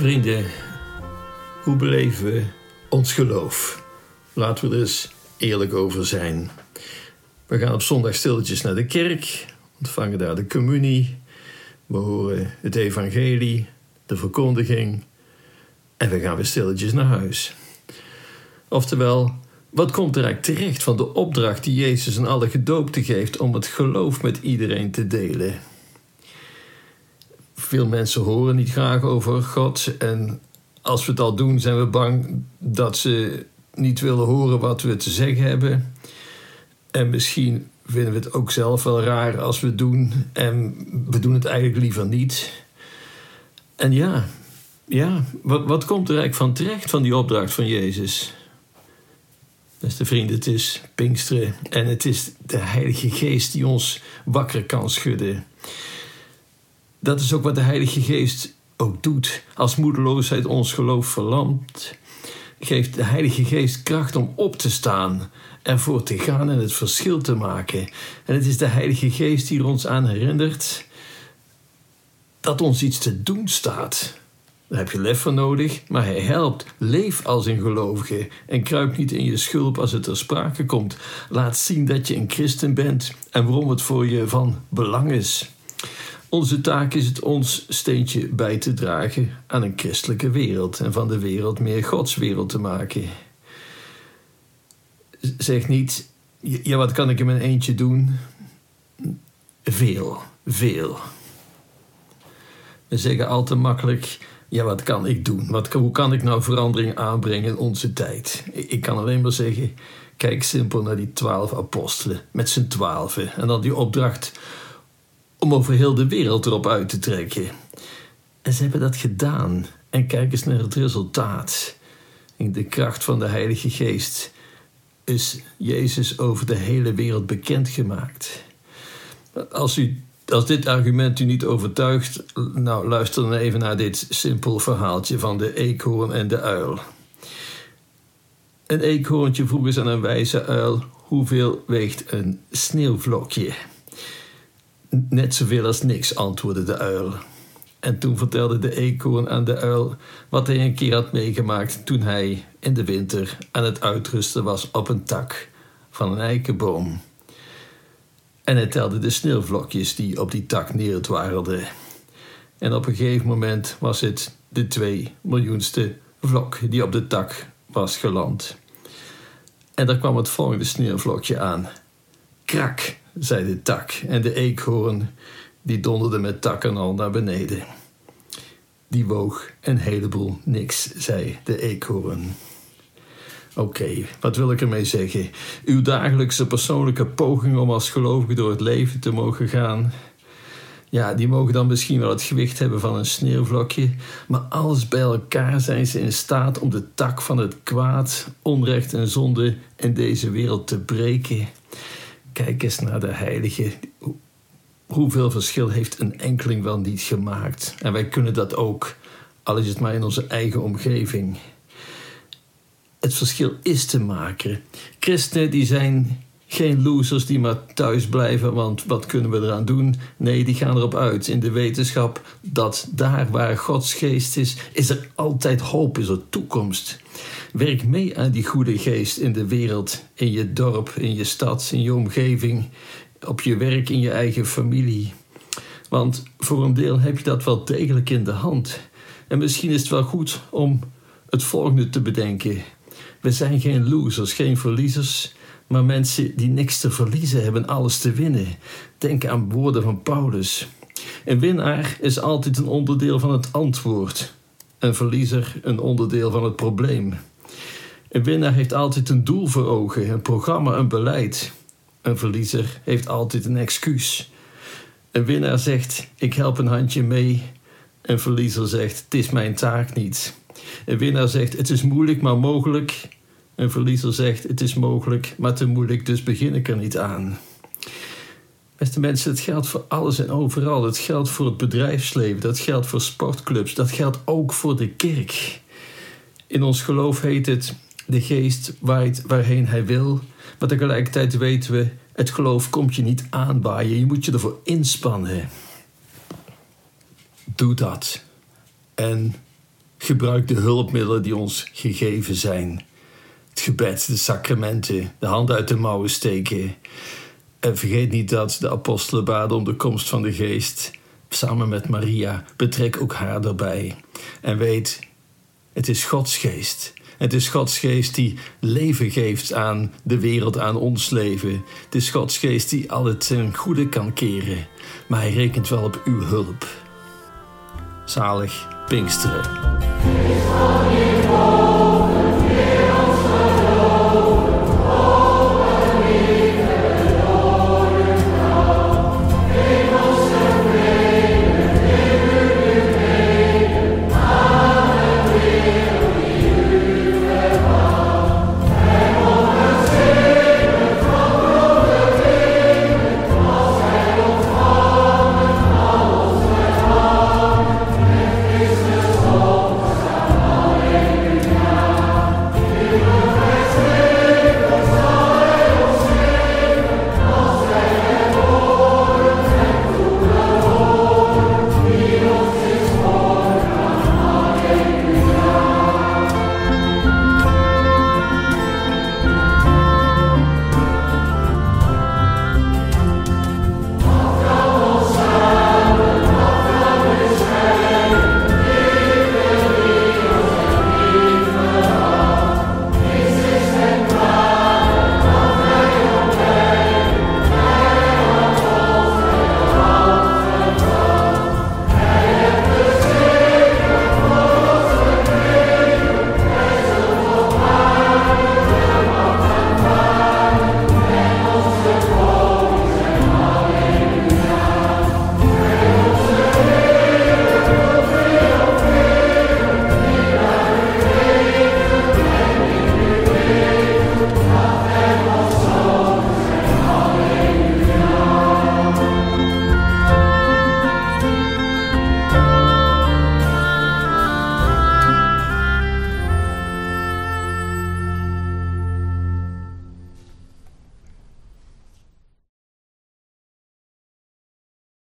Vrienden, hoe beleven we ons geloof? Laten we er eens eerlijk over zijn. We gaan op zondag stilletjes naar de kerk, ontvangen daar de communie, we horen het evangelie, de verkondiging en we gaan weer stilletjes naar huis. Oftewel, wat komt er eigenlijk terecht van de opdracht die Jezus aan alle gedoopten geeft om het geloof met iedereen te delen? Veel mensen horen niet graag over God en als we het al doen, zijn we bang dat ze niet willen horen wat we te zeggen hebben. En misschien vinden we het ook zelf wel raar als we het doen en we doen het eigenlijk liever niet. En ja, ja wat, wat komt er eigenlijk van terecht van die opdracht van Jezus? Beste vrienden, het is Pinksteren en het is de Heilige Geest die ons wakker kan schudden. Dat is ook wat de Heilige Geest ook doet. Als moedeloosheid ons geloof verlamt, geeft de Heilige Geest kracht om op te staan, ervoor te gaan en het verschil te maken. En het is de Heilige Geest die er ons aan herinnert dat ons iets te doen staat. Daar heb je lef voor nodig, maar hij helpt. Leef als een gelovige en kruip niet in je schulp als het ter sprake komt. Laat zien dat je een christen bent en waarom het voor je van belang is. Onze taak is het ons steentje bij te dragen aan een christelijke wereld en van de wereld meer Gods wereld te maken. Zeg niet, ja, wat kan ik in mijn eentje doen? Veel, veel. We zeggen al te makkelijk, ja, wat kan ik doen? Wat, hoe kan ik nou verandering aanbrengen in onze tijd? Ik kan alleen maar zeggen, kijk simpel naar die twaalf apostelen met z'n twaalfen en dan die opdracht om over heel de wereld erop uit te trekken. En ze hebben dat gedaan. En kijk eens naar het resultaat. In de kracht van de Heilige Geest is Jezus over de hele wereld bekendgemaakt. Als, u, als dit argument u niet overtuigt, nou luister dan even naar dit simpel verhaaltje van de eekhoorn en de uil. Een eekhoorntje vroeg eens aan een wijze uil: hoeveel weegt een sneeuwvlokje? Net zoveel als niks, antwoordde de uil. En toen vertelde de eekhoorn aan de uil wat hij een keer had meegemaakt toen hij in de winter aan het uitrusten was op een tak van een eikenboom. En hij telde de sneeuwvlokjes die op die tak neerdwarrelden. En op een gegeven moment was het de twee miljoenste vlok die op de tak was geland. En daar kwam het volgende sneeuwvlokje aan. Krak, zei de tak, en de eekhoorn die donderde met takken al naar beneden. Die woog een heleboel niks, zei de eekhoorn. Oké, wat wil ik ermee zeggen? Uw dagelijkse persoonlijke poging om als gelovige door het leven te mogen gaan. Ja, die mogen dan misschien wel het gewicht hebben van een sneeuwvlokje, maar alles bij elkaar zijn ze in staat om de tak van het kwaad, onrecht en zonde in deze wereld te breken. Kijk eens naar de heilige. Hoeveel verschil heeft een enkeling wel niet gemaakt? En wij kunnen dat ook, al is het maar in onze eigen omgeving. Het verschil is te maken. Christenen die zijn geen losers die maar thuis blijven, want wat kunnen we eraan doen? Nee, die gaan erop uit in de wetenschap dat daar waar Gods geest is, is er altijd hoop, is er toekomst. Werk mee aan die goede geest in de wereld, in je dorp, in je stad, in je omgeving, op je werk, in je eigen familie. Want voor een deel heb je dat wel degelijk in de hand. En misschien is het wel goed om het volgende te bedenken. We zijn geen losers, geen verliezers, maar mensen die niks te verliezen hebben, alles te winnen. Denk aan woorden van Paulus. Een winnaar is altijd een onderdeel van het antwoord, een verliezer een onderdeel van het probleem. Een winnaar heeft altijd een doel voor ogen, een programma, een beleid. Een verliezer heeft altijd een excuus. Een winnaar zegt: Ik help een handje mee. Een verliezer zegt: Het is mijn taak niet. Een winnaar zegt: Het is moeilijk, maar mogelijk. Een verliezer zegt: Het is mogelijk, maar te moeilijk, dus begin ik er niet aan. Beste mensen, het geldt voor alles en overal. Het geldt voor het bedrijfsleven, dat geldt voor sportclubs, dat geldt ook voor de kerk. In ons geloof heet het: de geest waarheen hij wil. Maar tegelijkertijd weten we, het geloof komt je niet aanbaaien. Je moet je ervoor inspannen. Doe dat. En Gebruik de hulpmiddelen die ons gegeven zijn. Het gebed, de sacramenten, de hand uit de mouwen steken. En vergeet niet dat de apostelen baden om de komst van de geest. Samen met Maria, betrek ook haar erbij. En weet, het is Gods geest. Het is Gods geest die leven geeft aan de wereld, aan ons leven. Het is Gods geest die al het goede kan keren. Maar hij rekent wel op uw hulp. Zalig Pinksteren.